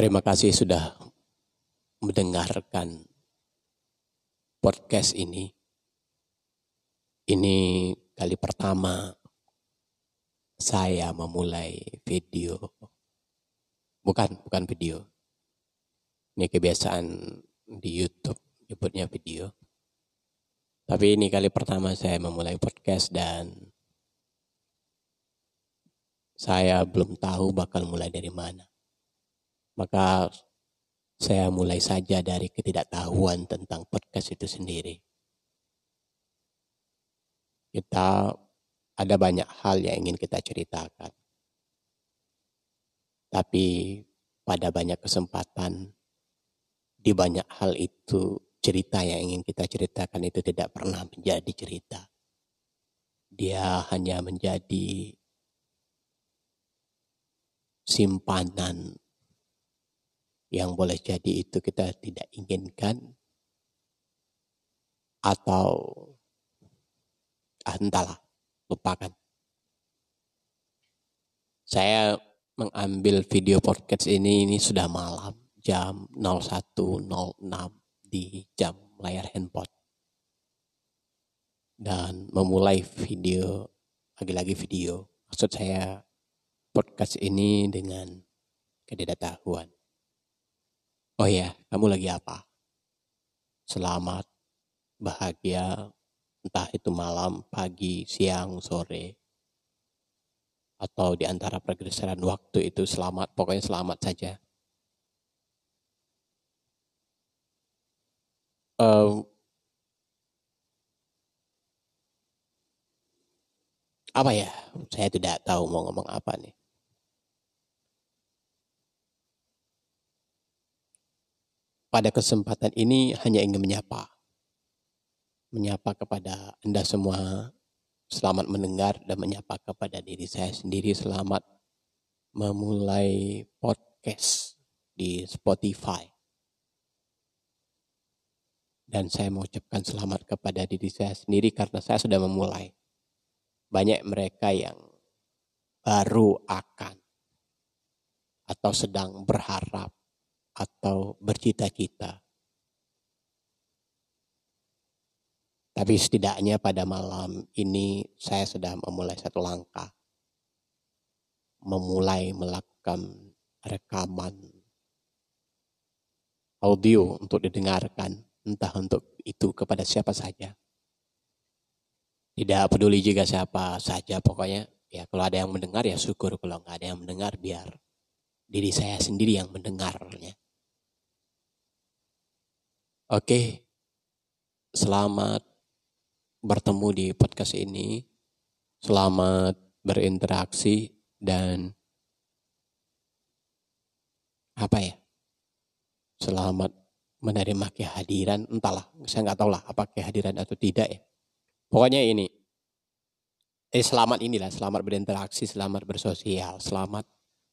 Terima kasih sudah mendengarkan podcast ini. Ini kali pertama saya memulai video. Bukan, bukan video. Ini kebiasaan di YouTube nyebutnya video. Tapi ini kali pertama saya memulai podcast dan saya belum tahu bakal mulai dari mana. Maka saya mulai saja dari ketidaktahuan tentang podcast itu sendiri. Kita ada banyak hal yang ingin kita ceritakan. Tapi pada banyak kesempatan, di banyak hal itu cerita yang ingin kita ceritakan itu tidak pernah menjadi cerita. Dia hanya menjadi simpanan yang boleh jadi itu kita tidak inginkan atau ah, entahlah lupakan. Saya mengambil video podcast ini ini sudah malam jam 01.06 di jam layar handphone. Dan memulai video, lagi-lagi video, maksud saya podcast ini dengan ketidaktahuan. Oh ya, kamu lagi apa? Selamat, bahagia, entah itu malam, pagi, siang, sore, atau di antara pergeseran waktu itu selamat, pokoknya selamat saja. uh, apa ya? Saya tidak tahu mau ngomong apa nih. Pada kesempatan ini hanya ingin menyapa. Menyapa kepada Anda semua. Selamat mendengar dan menyapa kepada diri saya sendiri. Selamat memulai podcast di Spotify. Dan saya mengucapkan selamat kepada diri saya sendiri karena saya sudah memulai. Banyak mereka yang baru akan atau sedang berharap atau bercita-cita. Tapi setidaknya pada malam ini saya sudah memulai satu langkah. Memulai melakukan rekaman audio untuk didengarkan entah untuk itu kepada siapa saja. Tidak peduli juga siapa saja, pokoknya ya kalau ada yang mendengar ya syukur, kalau nggak ada yang mendengar biar diri saya sendiri yang mendengarnya. Oke, selamat bertemu di podcast ini, selamat berinteraksi dan apa ya? Selamat menerima kehadiran entahlah saya nggak tahu lah apa kehadiran atau tidak ya pokoknya ini eh selamat inilah selamat berinteraksi selamat bersosial selamat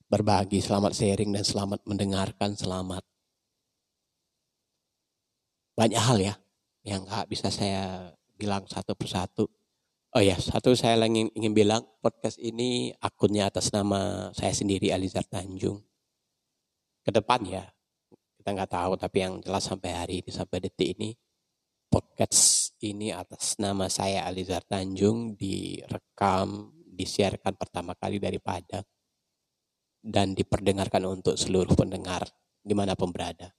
berbagi selamat sharing dan selamat mendengarkan selamat. Banyak hal ya yang nggak bisa saya bilang satu persatu. Oh ya satu saya ingin ingin bilang podcast ini akunnya atas nama saya sendiri Alizar Tanjung. Ke depan ya kita nggak tahu tapi yang jelas sampai hari ini sampai detik ini podcast ini atas nama saya Alizar Tanjung direkam disiarkan pertama kali dari Padang dan diperdengarkan untuk seluruh pendengar di mana pun berada.